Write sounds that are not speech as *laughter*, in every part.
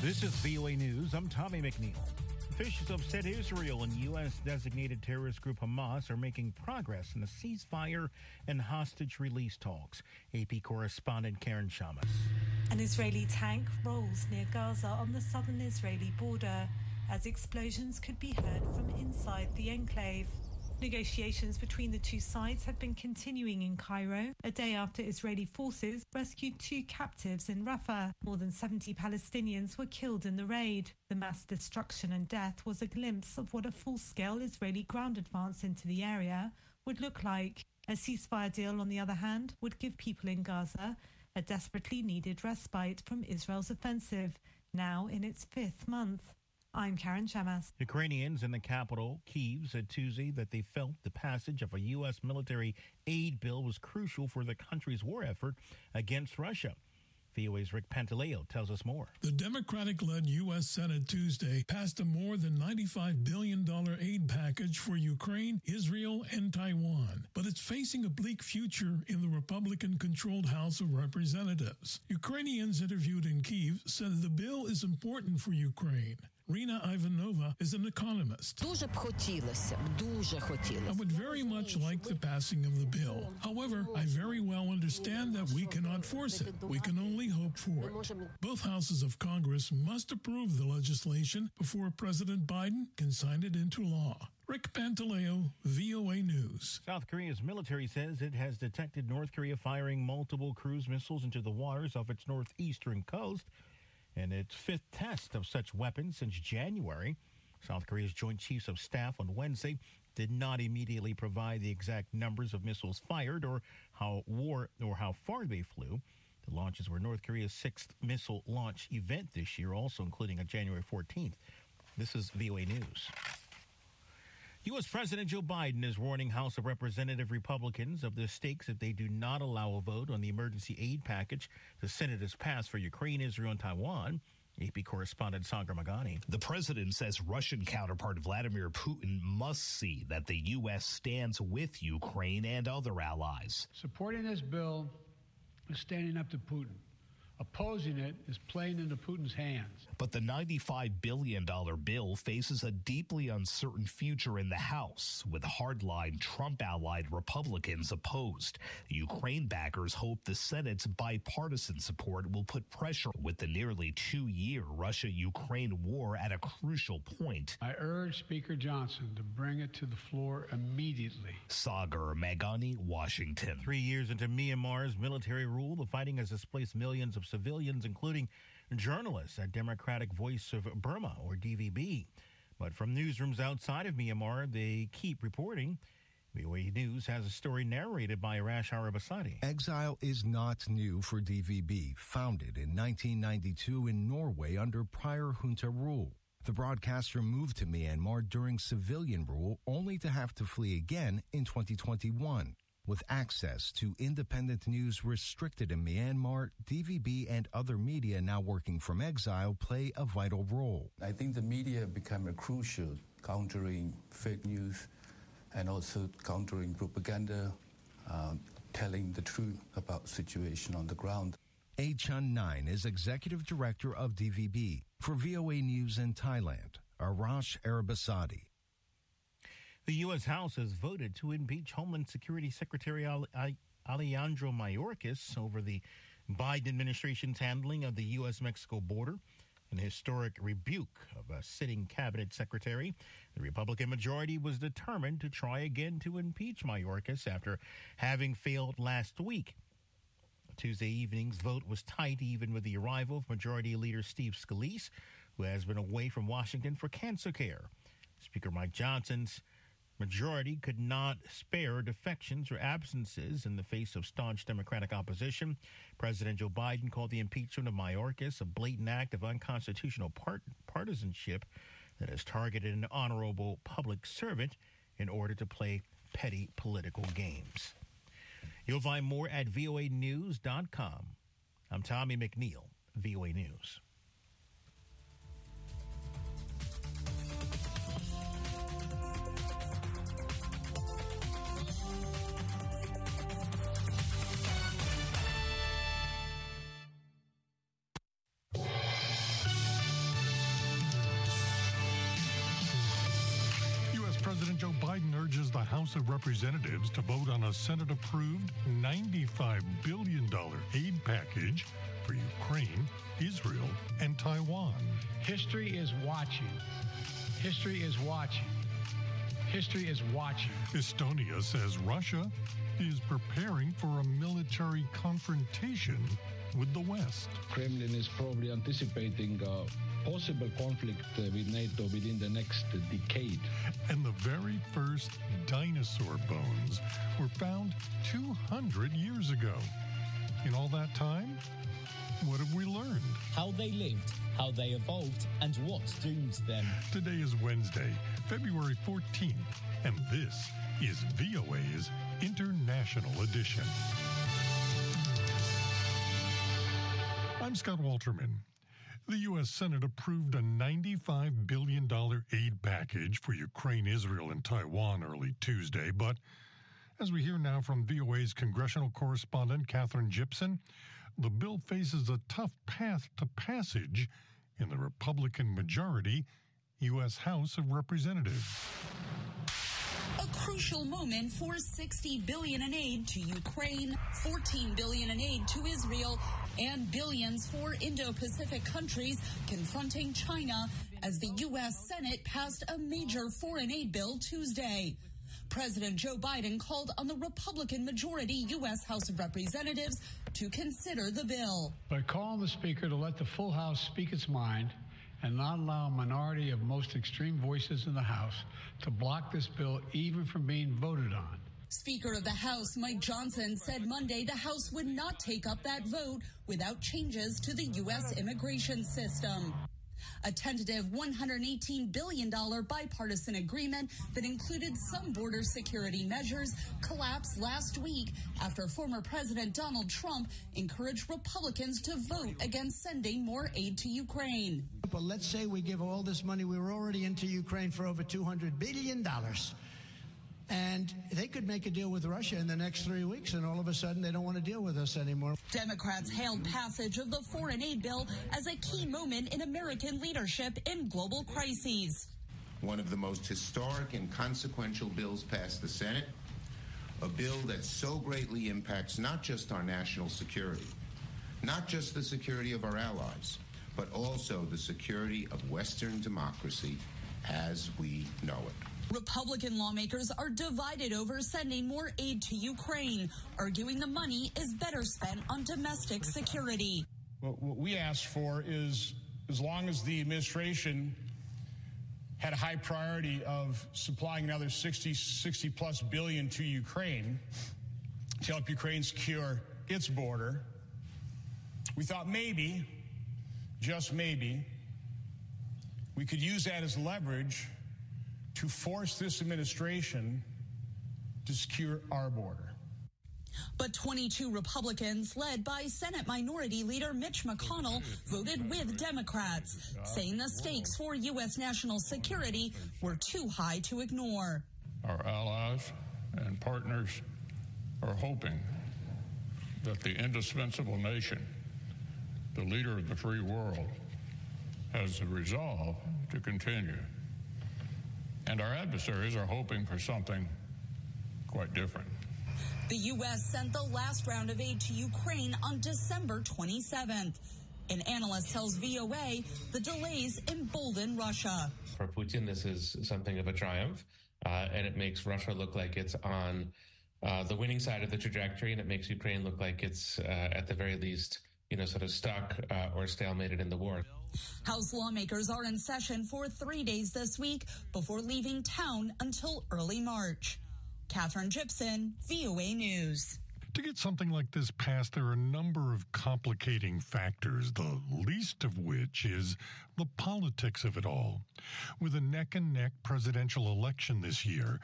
This is VOA News. I'm Tommy McNeil. Officials have said Israel and U.S. designated terrorist group Hamas are making progress in the ceasefire and hostage release talks. AP correspondent Karen Chammas. An Israeli tank rolls near Gaza on the southern Israeli border as explosions could be heard from inside the enclave. Negotiations between the two sides have been continuing in Cairo, a day after Israeli forces rescued two captives in Rafah. More than 70 Palestinians were killed in the raid. The mass destruction and death was a glimpse of what a full scale Israeli ground advance into the area would look like. A ceasefire deal, on the other hand, would give people in Gaza a desperately needed respite from Israel's offensive, now in its fifth month. I'm Karen Chammas. Ukrainians in the capital, Kiev, said Tuesday that they felt the passage of a U.S. military aid bill was crucial for the country's war effort against Russia. VOA's Rick Pantaleo tells us more. The Democratic led U.S. Senate Tuesday passed a more than $95 billion aid package for Ukraine, Israel, and Taiwan. But it's facing a bleak future in the Republican controlled House of Representatives. Ukrainians interviewed in Kiev said the bill is important for Ukraine. Rina Ivanova is an economist. I would very much like the passing of the bill. However, I very well understand that we cannot force it. We can only hope for it. Both houses of Congress must approve the legislation before President Biden can sign it into law. Rick Pantaleo, VOA News. South Korea's military says it has detected North Korea firing multiple cruise missiles into the waters off its northeastern coast in its fifth test of such weapons since January. South Korea's Joint Chiefs of Staff on Wednesday did not immediately provide the exact numbers of missiles fired or how war or how far they flew. The launches were North Korea's sixth missile launch event this year, also including on January 14th. This is VOA News. U.S. President Joe Biden is warning House of Representative Republicans of the stakes if they do not allow a vote on the emergency aid package the Senate has passed for Ukraine, Israel, and Taiwan. AP correspondent Sagar Meghani. The president says Russian counterpart Vladimir Putin must see that the U.S. stands with Ukraine and other allies. Supporting this bill is standing up to Putin. Opposing it is playing into Putin's hands. But the $95 billion bill faces a deeply uncertain future in the House, with hardline Trump allied Republicans opposed. Ukraine backers hope the Senate's bipartisan support will put pressure with the nearly two year Russia Ukraine war at a crucial point. I urge Speaker Johnson to bring it to the floor immediately. Sagar Meghani, Washington. Three years into Myanmar's military rule, the fighting has displaced millions of civilians, including journalists at Democratic Voice of Burma, or DVB. But from newsrooms outside of Myanmar, they keep reporting. VOA News has a story narrated by Arash Arabasadi. Exile is not new for DVB, founded in 1992 in Norway under prior junta rule. The broadcaster moved to Myanmar during civilian rule only to have to flee again in 2021. With access to independent news restricted in Myanmar, DVB and other media now working from exile play a vital role. I think the media become a crucial countering fake news and also countering propaganda, uh, telling the truth about situation on the ground. Aye Chan Naing is executive director of DVB for VOA News in Thailand. Arash Arabasadi. The U.S. House has voted to impeach Homeland Security Secretary Alejandro Mayorkas over the Biden administration's handling of the U.S. Mexico border. An historic rebuke of a sitting cabinet secretary. The Republican majority was determined to try again to impeach Mayorkas after having failed last week. Tuesday evening's vote was tight, even with the arrival of Majority Leader Steve Scalise, who has been away from Washington for cancer care. Speaker Mike Johnson's majority could not spare defections or absences in the face of staunch Democratic opposition. President Joe Biden called the impeachment of Mayorkas a blatant act of unconstitutional part- partisanship that has targeted an honorable public servant in order to play petty political games. You'll find more at voanews.com. I'm Tommy McNeil, VOA News. Representatives to vote on a Senate approved $95 billion aid package for Ukraine, Israel, and Taiwan. History is watching. History is watching. History is watching. Estonia says Russia is preparing for a military confrontation with the West. Kremlin is probably anticipating a possible conflict uh, with NATO within the next decade. And the very first dinosaur bones were found 200 years ago. In all that time, what have we learned? How they lived, how they evolved, and what doomed them. Today is Wednesday, February 14th, and this is VOA's International Edition. I'm Scott Walterman. The U.S. Senate approved a $95 billion aid package for Ukraine, Israel, and Taiwan early Tuesday. But as we hear now from VOA's congressional correspondent, Katherine Gypson, the bill faces a tough path to passage in the Republican majority U.S. House of Representatives crucial moment for 60 billion in aid to Ukraine, 14 billion in aid to Israel, and billions for Indo-Pacific countries confronting China as the U.S. Senate passed a major foreign aid bill Tuesday. President Joe Biden called on the Republican majority U.S. House of Representatives to consider the bill. I call on the Speaker to let the full House speak its mind and not allow a minority of most extreme voices in the House to block this bill even from being voted on. Speaker of the House Mike Johnson said Monday the House would not take up that vote without changes to the U.S. immigration system. A tentative $118 billion bipartisan agreement that included some border security measures collapsed last week after former President Donald Trump encouraged Republicans to vote against sending more aid to Ukraine. But let's say we give all this money, we were already into Ukraine for over $200 billion. And they could make a deal with Russia in the next three weeks, and all of a sudden they don't want to deal with us anymore. Democrats hailed passage of the foreign aid bill as a key moment in American leadership in global crises. One of the most historic and consequential bills passed the Senate, a bill that so greatly impacts not just our national security, not just the security of our allies, but also the security of Western democracy as we know it. Republican lawmakers are divided over sending more aid to Ukraine, arguing the money is better spent on domestic security. What we asked for is as long as the administration had a high priority of supplying another 60, 60 plus billion to Ukraine to help Ukraine secure its border, we thought maybe, just maybe, we could use that as leverage to force this administration to secure our border. But 22 Republicans, led by Senate Minority Leader Mitch McConnell, voted with Democrats, saying the stakes for U.S. national security were too high to ignore. Our allies and partners are hoping that the indispensable nation, the leader of the free world, has the resolve to continue and our adversaries are hoping for something quite different. The U.S. sent the last round of aid to Ukraine on December 27th. An analyst tells VOA the delays embolden Russia. For Putin, this is something of a triumph, uh, and it makes Russia look like it's on uh, the winning side of the trajectory, and it makes Ukraine look like it's, uh, at the very least, you know, sort of stuck uh, or stalemated in the war. House lawmakers are in session for three days this week before leaving town until early March. Katherine Gypson, VOA News. To get something like this passed, there are a number of complicating factors, the least of which is the politics of it all. With a neck and neck presidential election this year,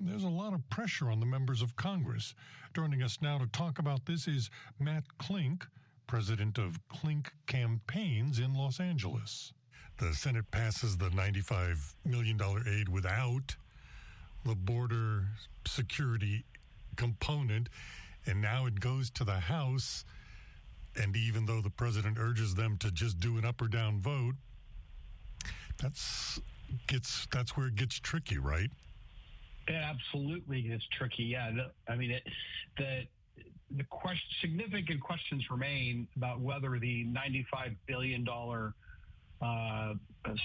there's a lot of pressure on the members of Congress. Joining us now to talk about this is Matt Klink president of Klink Campaigns in Los Angeles. The Senate passes the $95 million aid without the border security component, and now it goes to the House. And even though the president urges them to just do an up or down vote, that's gets that's where it gets tricky, right? It absolutely is tricky. Yeah, I mean, it, the the question, significant questions remain about whether the 95 billion dollar uh,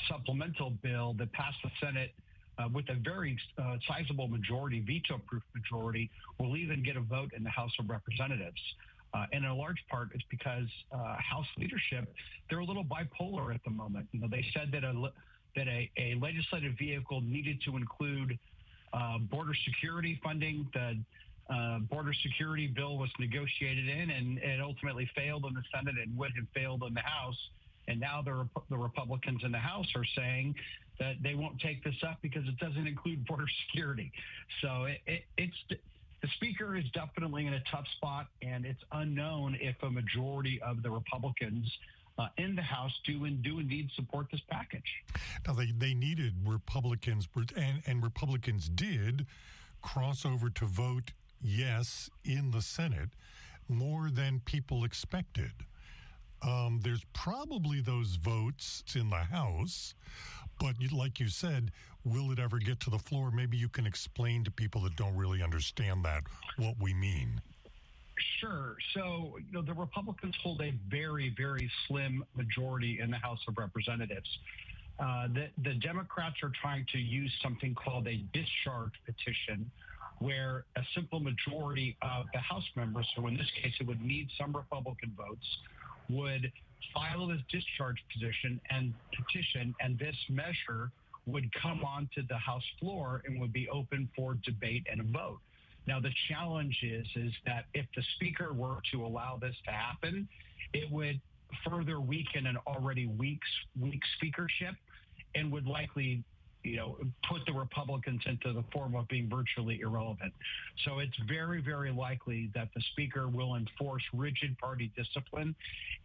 supplemental bill that passed the Senate uh, with a very uh, sizable majority, veto-proof majority, will even get a vote in the House of Representatives. Uh, and in a large part, it's because uh, House leadership they're a little bipolar at the moment. You know, they said that a that a, a legislative vehicle needed to include uh, border security funding. The uh, border security bill was negotiated in, and it ultimately failed in the Senate and would have failed in the House. And now the, the Republicans in the House are saying that they won't take this up because it doesn't include *laughs* border security. So it, it, it's the speaker is definitely in a tough spot, and it's unknown if a majority of the Republicans uh, in the House do and do indeed support this package. Now they they needed Republicans, and, and Republicans did cross over to vote yes in the Senate more than people expected. Um, there's probably those votes in the House, but like you said, will it ever get to the floor? Maybe you can explain to people that don't really understand that what we mean. Sure. So, you know, the Republicans hold a very, very slim majority in the House of Representatives. Uh, the, the Democrats are trying to use something called a discharge petition, where a simple majority of the House members, so in this case it would need some Republican votes, would file this discharge petition and petition, and this measure would come onto the House floor and would be open for debate and a vote. Now the challenge is is that if the speaker were to allow this to happen, it would further weaken an already weak weak speakership and would likely you know, put the Republicans into the form of being virtually irrelevant. So it's very, very likely that the speaker will enforce rigid party discipline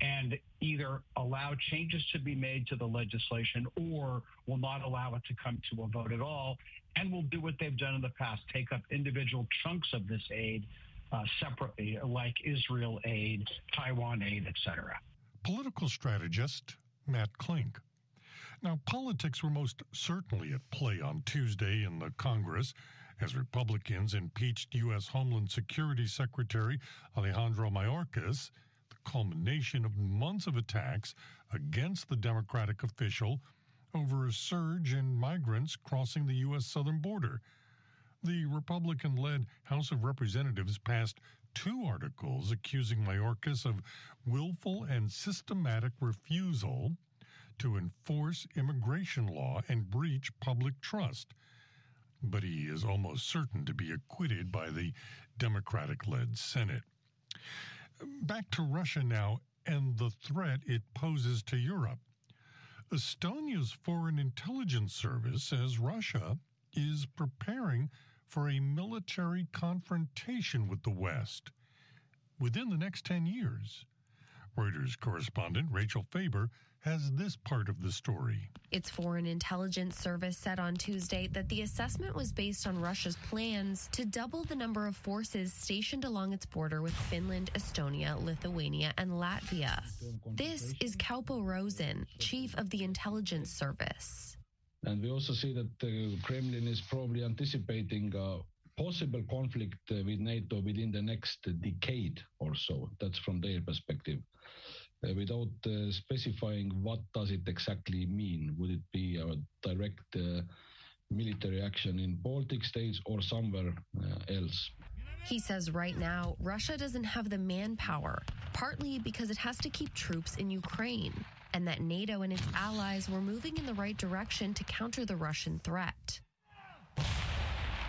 and either allow changes to be made to the legislation or will not allow it to come to a vote at all and will do what they've done in the past, take up individual chunks of this aid uh, separately, like Israel aid, Taiwan aid, etc. Political strategist Matt Klink now, politics were most certainly at play on Tuesday in the Congress as Republicans impeached U.S. Homeland Security Secretary Alejandro Mayorkas, the culmination of months of attacks against the Democratic official over a surge in migrants crossing the U.S. southern border. The Republican led House of Representatives passed two articles accusing Mayorkas of willful and systematic refusal to enforce immigration law and breach public trust. But he is almost certain to be acquitted by the Democratic led Senate. Back to Russia now and the threat it poses to Europe. Estonia's Foreign Intelligence Service says Russia is preparing for a military confrontation with the West within the next 10 years. Reuters correspondent Rachel Faber has this part of the story. Its Foreign Intelligence Service said on Tuesday that the assessment was based on Russia's plans to double the number of forces stationed along its border with Finland, Estonia, Lithuania, and Latvia. This is Kaupo Rosin, chief of the intelligence service. And we also see that the Kremlin is probably anticipating a possible conflict with NATO within the next decade or so. That's from their perspective. Uh, without uh, specifying what does it exactly mean. Would it be a direct uh, military action in Baltic states or somewhere else? He says right now, Russia doesn't have the manpower, partly because it has to keep troops in Ukraine, and that NATO and its allies were moving in the right direction to counter the Russian threat.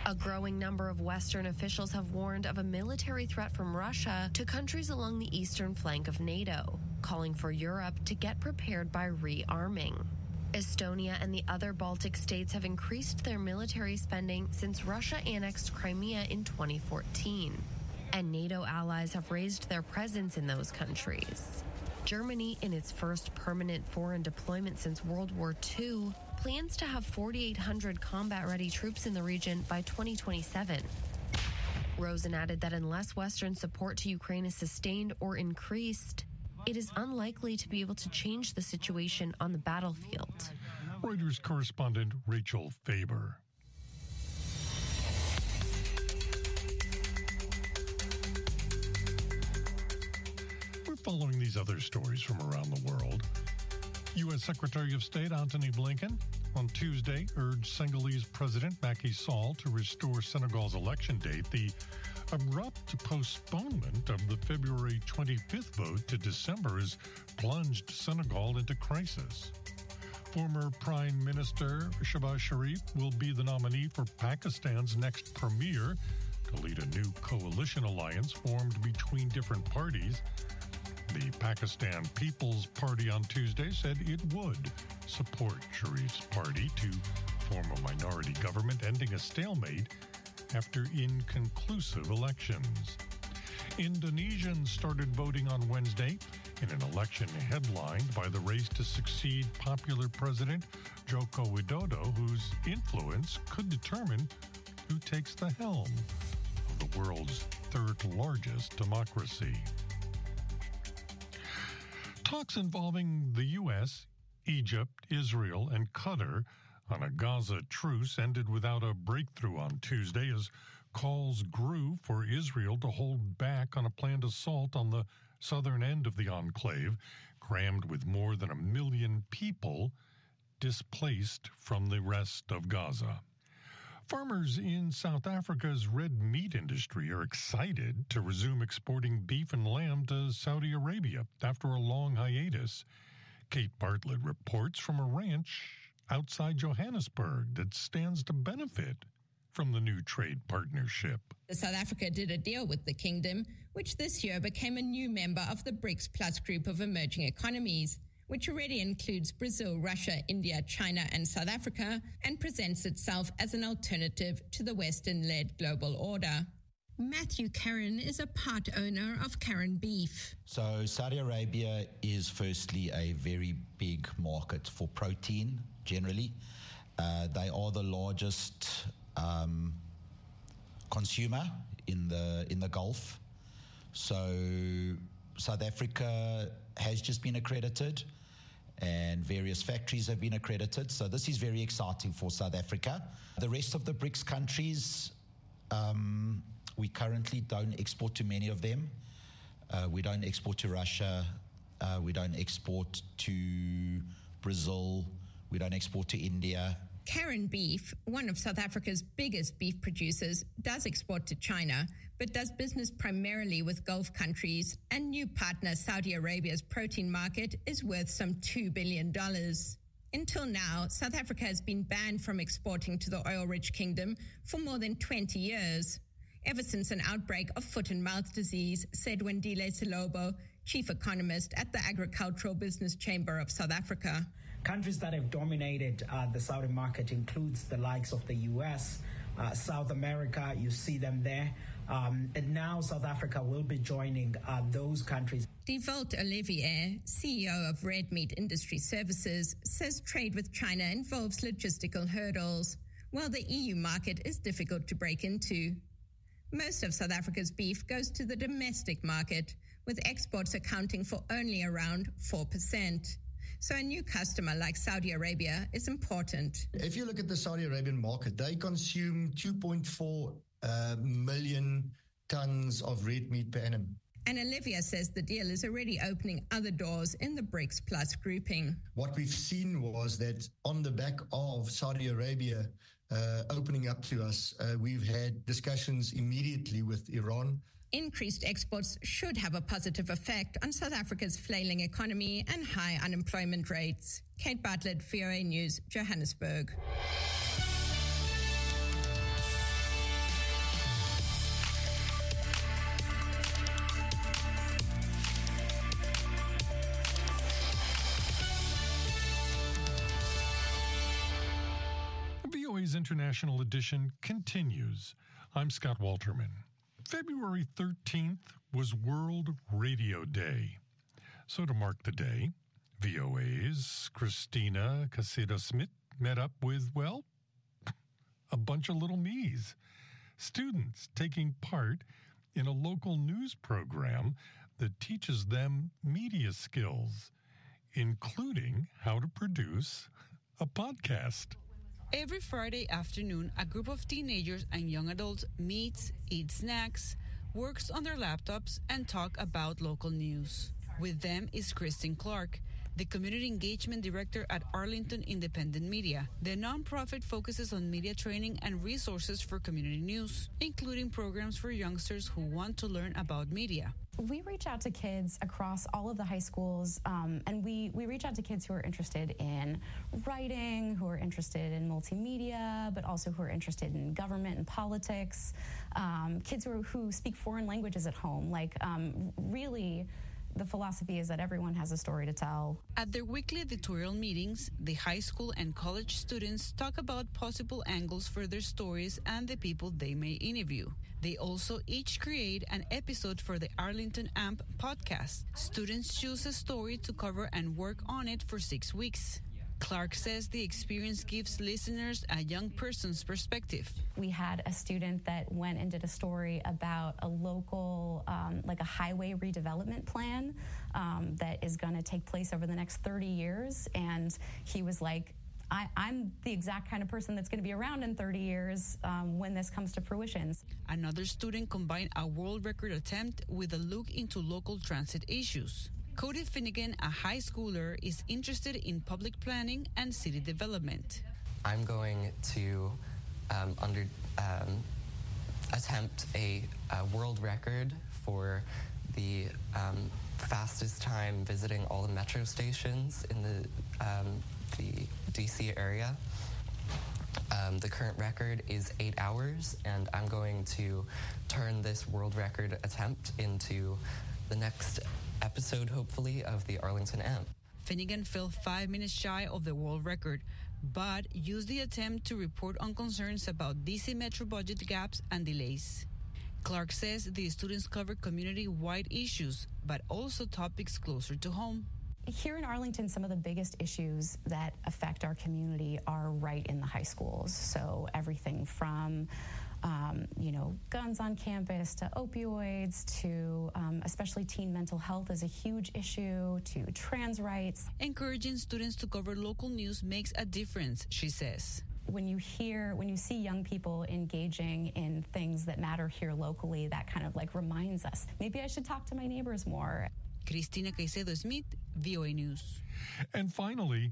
A growing number of Western officials have warned of a military threat from Russia to countries along the eastern flank of NATO, calling for Europe to get prepared by rearming. Estonia and the other Baltic states have increased their military spending since Russia annexed Crimea in 2014. And NATO allies have raised their presence in those countries. Germany, in its first permanent foreign deployment since World War II, plans to have 4,800 combat ready troops in the region by 2027. Rosin added that unless Western support to Ukraine is sustained or increased, it is unlikely to be able to change the situation on the battlefield. Reuters correspondent Rachel Faber. We're following these other stories from around the world. U.S. Secretary of State Antony Blinken on Tuesday urged Senegalese President Macky Sall to restore Senegal's election date. The abrupt postponement of the February 25th vote to December has plunged Senegal into crisis. Former Prime Minister Shehbaz Sharif will be the nominee for Pakistan's next premier to lead a new coalition alliance formed between different parties. The Pakistan People's Party on Tuesday said it would support Sharif's party to form a minority government, ending a stalemate after inconclusive elections. Indonesians started voting on Wednesday in an election headlined by the race to succeed popular President Joko Widodo, whose influence could determine who takes the helm of the world's third largest democracy. Talks involving the U.S., Egypt, Israel, and Qatar on a Gaza truce ended without a breakthrough on Tuesday as calls grew for Israel to hold back on a planned assault on the southern end of the enclave, crammed with more than a million people displaced from the rest of Gaza. Farmers in South Africa's red meat industry are excited to resume exporting beef and lamb to Saudi Arabia after a long hiatus. Kate Bartlett reports from a ranch outside Johannesburg that stands to benefit from the new trade partnership. South Africa did a deal with the kingdom, which this year became a new member of the BRICS Plus group of emerging economies which already includes Brazil, Russia, India, China, and South Africa, and presents itself as an alternative to the Western led global order. Matthew Karan is a part owner of Karan Beef. So, Saudi Arabia is firstly a very big market for protein generally. Uh, they are the largest um, consumer in the in the Gulf. So, South Africa has just been accredited and various factories have been accredited. So this is very exciting for South Africa. The rest of the BRICS countries, um, we currently don't export to many of them. Uh, we don't export to Russia. Uh, we don't export to Brazil. We don't export to India. Karan Beef, one of South Africa's biggest beef producers, does export to China, but does business primarily with Gulf countries, and new partner Saudi Arabia's protein market is worth some $2 billion. Until now, South Africa has been banned from exporting to the oil rich kingdom for more than 20 years. Ever since an outbreak of foot and mouth disease, said Wandile Sihlobo, chief economist at the Agricultural Business Chamber of South Africa. Countries that have dominated uh, the Saudi market includes the likes of the U.S., uh, South America. You see them there. Um, and now South Africa will be joining uh, those countries. Dewald Olivier, CEO of Red Meat Industry Services, says trade with China involves logistical hurdles, while the EU market is difficult to break into. Most of South Africa's beef goes to the domestic market, with exports accounting for only around 4%. So a new customer like Saudi Arabia is important. If you look at the Saudi Arabian market, they consume 2.4 uh, million tons of red meat per annum. And Olivier says the deal is already opening other doors in the BRICS Plus grouping. What we've seen was that on the back of Saudi Arabia uh, opening up to us, uh, we've had discussions immediately with Iran increased exports should have a positive effect on South Africa's flailing economy and high unemployment rates. Kate Bartlett, VOA News, Johannesburg. VOA's International Edition continues. I'm Scott Walterman. February 13th was World Radio Day. So, to mark the day, VOA's Cristina Caicedo Smith met up with, well, a bunch of little me's, students taking part in a local news program that teaches them media skills, including how to produce a podcast. Every Friday afternoon, a group of teenagers and young adults meets, eats snacks, works on their laptops, and talk about local news. With them is Kristen Clark, the Community Engagement Director at Arlington Independent Media. The nonprofit focuses on media training and resources for community news, including programs for youngsters who want to learn about media. We reach out to kids across all of the high schools, um, and we, we reach out to kids who are interested in writing, who are interested in multimedia, but also who are interested in government and politics, um, kids who, are, who speak foreign languages at home. Like, um, really, the philosophy is that everyone has a story to tell. At their weekly editorial meetings, the high school and college students talk about possible angles for their stories and the people they may interview. They also each create an episode for the Arlington AMP podcast. Students choose a story to cover and work on it for six weeks. Clark says the experience gives listeners a young person's perspective. We had a student that went and did a story about a local, um, like a highway redevelopment plan um, that is going to take place over the next 30 years. And he was like, I, am the exact kind of person that's going to be around in 30 years um, when this comes to fruition. Another student combined a world record attempt with a look into local transit issues. Cody Finnegan, a high schooler, is interested in public planning and city development. I'm going to um, under um, attempt a, a, world record for the um, fastest time visiting all the metro stations in the um, the DC area. Um, the current record is eight hours, and I'm going to turn this world record attempt into the next episode, hopefully, of the Arlington AMP. Finnegan fell five minutes shy of the world record, but used the attempt to report on concerns about DC Metro budget gaps and delays. Clark says the students covered community wide issues, but also topics closer to home. Here in Arlington, some of the biggest issues that affect our community are right in the high schools. So, everything from um, you know, guns on campus to opioids to um, especially teen mental health is a huge issue to trans rights. Encouraging students to cover local news makes a difference, she says. When you hear when you see young people engaging in things that matter here locally that kind of like reminds us maybe i should talk to my neighbors more. Cristina caicedo smith voa news. And finally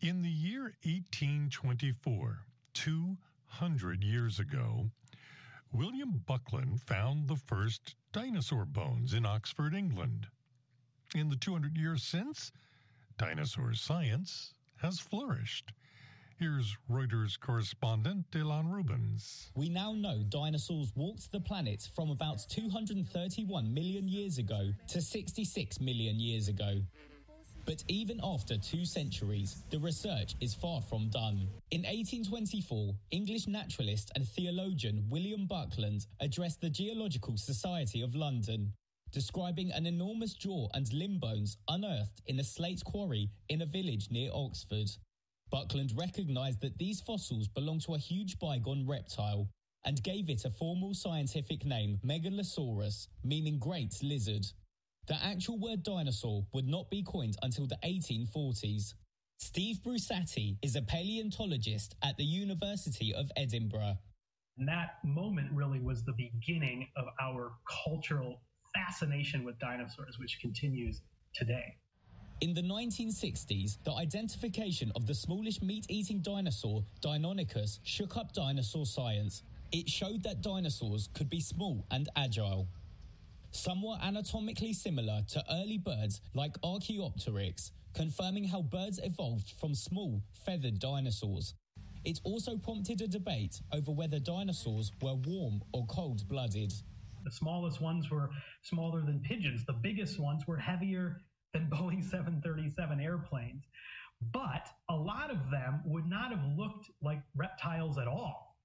in the year 1824 200 years ago William Buckland found the first dinosaur bones in Oxford, England. In the 200 years since, dinosaur science has flourished. Here's Reuters correspondent Dylan Rubens. We now know dinosaurs walked the planet from about 231 million years ago to 66 million years ago. But even after two centuries, the research is far from done. In 1824, English naturalist and theologian William Buckland addressed the Geological Society of London, describing an enormous jaw and limb bones unearthed in a slate quarry in a village near Oxford. Buckland recognized that these fossils belonged to a huge bygone reptile and gave it a formal scientific name, Megalosaurus, meaning great lizard. The actual word dinosaur would not be coined until the 1840s. Steve Brusatte is a paleontologist at the University of Edinburgh. And that moment really was the beginning of our cultural fascination with dinosaurs, which continues today. In the 1960s, the identification of the smallish meat eating dinosaur, Deinonychus, shook up dinosaur science. It showed that dinosaurs could be small and agile somewhat anatomically similar to early birds like Archaeopteryx, confirming how birds evolved from small, feathered dinosaurs. It also prompted a debate over whether dinosaurs were warm or cold blooded. The smallest ones were smaller than pigeons, the biggest ones were heavier than *laughs* Boeing 737 airplanes. But a lot of them would not have looked like reptiles at all.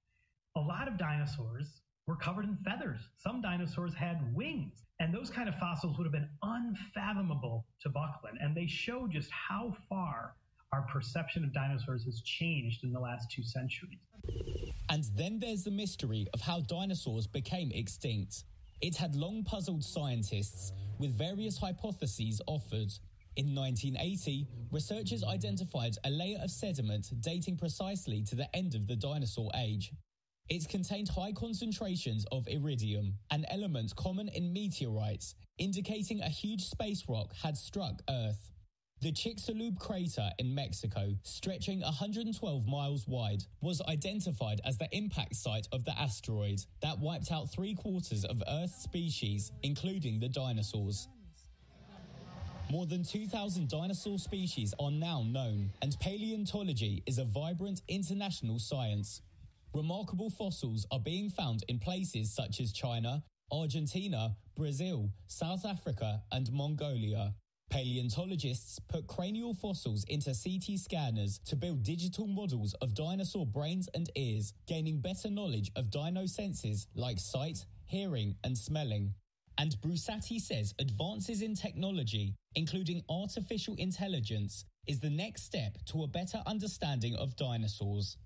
A lot of dinosaurs were covered in feathers. Some dinosaurs had wings. And those kind of fossils would have been unfathomable to Buckland. And they show just how far our perception of dinosaurs has changed in the last two centuries. And then there's the mystery of how dinosaurs became extinct. It had long puzzled scientists, with various hypotheses offered. In 1980, researchers identified a layer of sediment dating precisely to the end of the dinosaur age. It contained high concentrations of iridium, an element common in meteorites, indicating a huge space rock had struck Earth. The Chicxulub crater in Mexico, stretching 112 miles wide, was identified as the impact site of the asteroid that wiped out three quarters of Earth's species, including the dinosaurs. More than 2,000 dinosaur species are now known, and paleontology is a vibrant international science. Remarkable fossils are being found in places such as China, Argentina, Brazil, South Africa, and Mongolia. Paleontologists put cranial fossils into CT scanners to build digital models of dinosaur brains and ears, gaining better knowledge of dino senses like sight, hearing, and smelling. And Brusatte says advances in technology, including artificial intelligence, is the next step to a better understanding of dinosaurs.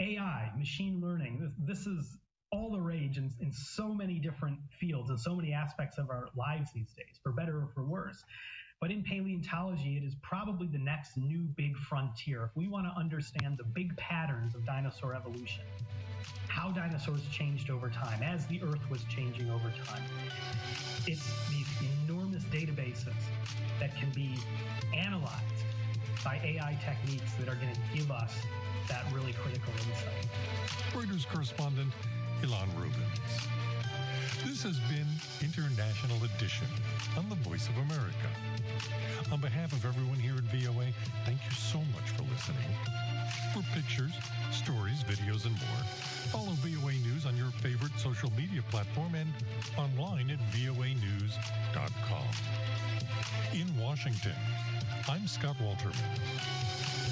AI, machine learning, this, this is all the rage in, in so many different fields and so many aspects of our lives these days, for better or for worse. But in paleontology, it is probably the next new big frontier. If we want to understand the big patterns of dinosaur evolution, how dinosaurs changed over time, as the Earth was changing over time, it's these enormous databases that can be analyzed by AI techniques that are going to give us that really critical insight. Reuters correspondent Ilan Rubins. This has been International Edition on the Voice of America. On behalf of everyone here at VOA, thank you so much for listening. For pictures, stories, videos, and more, follow VOA News on your favorite social media platform and online at voanews.com. In Washington, I'm Scott Walterman.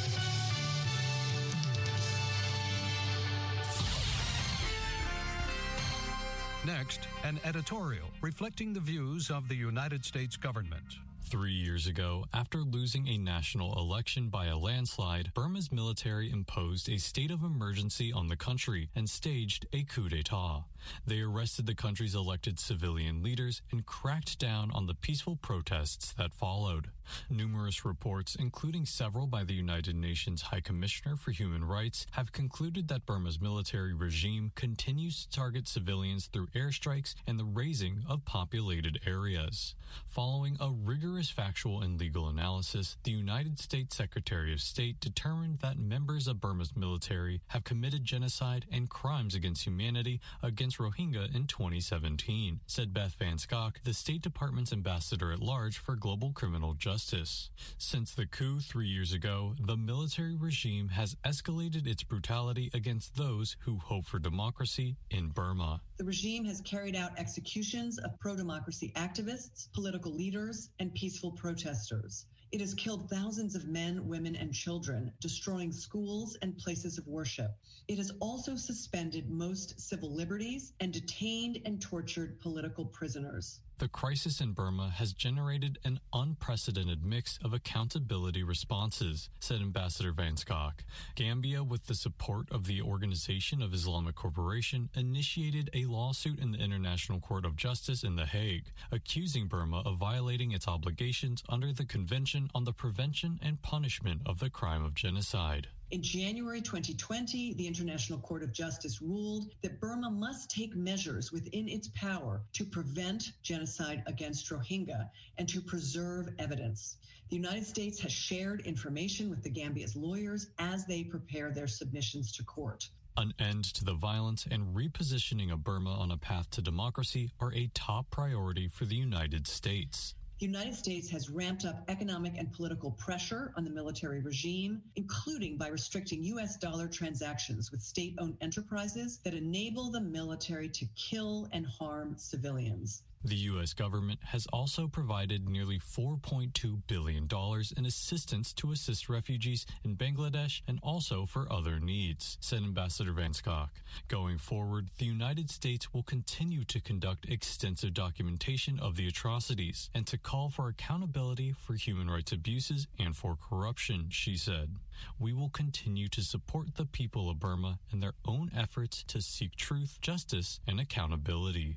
Next, an editorial reflecting the views of the United States government. Three years ago, after losing a national election by a landslide, Burma's military imposed a state of emergency on the country and staged a coup d'etat. They arrested the country's elected civilian leaders and cracked down on the peaceful protests that followed. Numerous reports, including several by the United Nations High Commissioner for Human Rights, have concluded that Burma's military regime continues to target civilians through airstrikes and the razing of populated areas. Following a rigorous factual and legal analysis, the United States Secretary of State determined that members of Burma's military have committed genocide and crimes against humanity against Rohingya in 2017, said Beth Van Schaack, the State Department's ambassador at large for global criminal justice. Since the coup three years ago, the military regime has escalated its brutality against those who hope for democracy in Burma. The regime has carried out executions of pro democracy activists, political leaders, and peaceful protesters. It has killed thousands of men, women, and children, destroying schools and places of worship. It has also suspended most civil liberties and detained and tortured political prisoners. The crisis in Burma has generated an unprecedented mix of accountability responses, said Ambassador Van Schaack. Gambia, with the support of the Organization of Islamic Cooperation, initiated a lawsuit in the International Court of Justice in The Hague, accusing Burma of violating its obligations under the Convention on the Prevention and Punishment of the Crime of Genocide. In January 2020, the International Court of Justice ruled that Burma must take measures within its power to prevent genocide against Rohingya and to preserve evidence. The United States has shared information with the Gambia's lawyers as they prepare their submissions to court. An end to the violence and repositioning of Burma on a path to democracy are a top priority for the United States. The United States has ramped up economic and political pressure on the military regime, including by restricting U.S. dollar transactions with state owned enterprises that enable the military to kill and harm civilians. The U.S. government has also provided nearly $4.2 billion in assistance to assist refugees in Bangladesh and also for other needs, said Ambassador Van Schaack. Going forward, the United States will continue to conduct extensive documentation of the atrocities and to call for accountability for human rights abuses and for corruption, she said. We will continue to support the people of Burma in their own efforts to seek truth, justice, and accountability.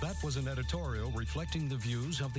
That was an editorial reflecting the views of the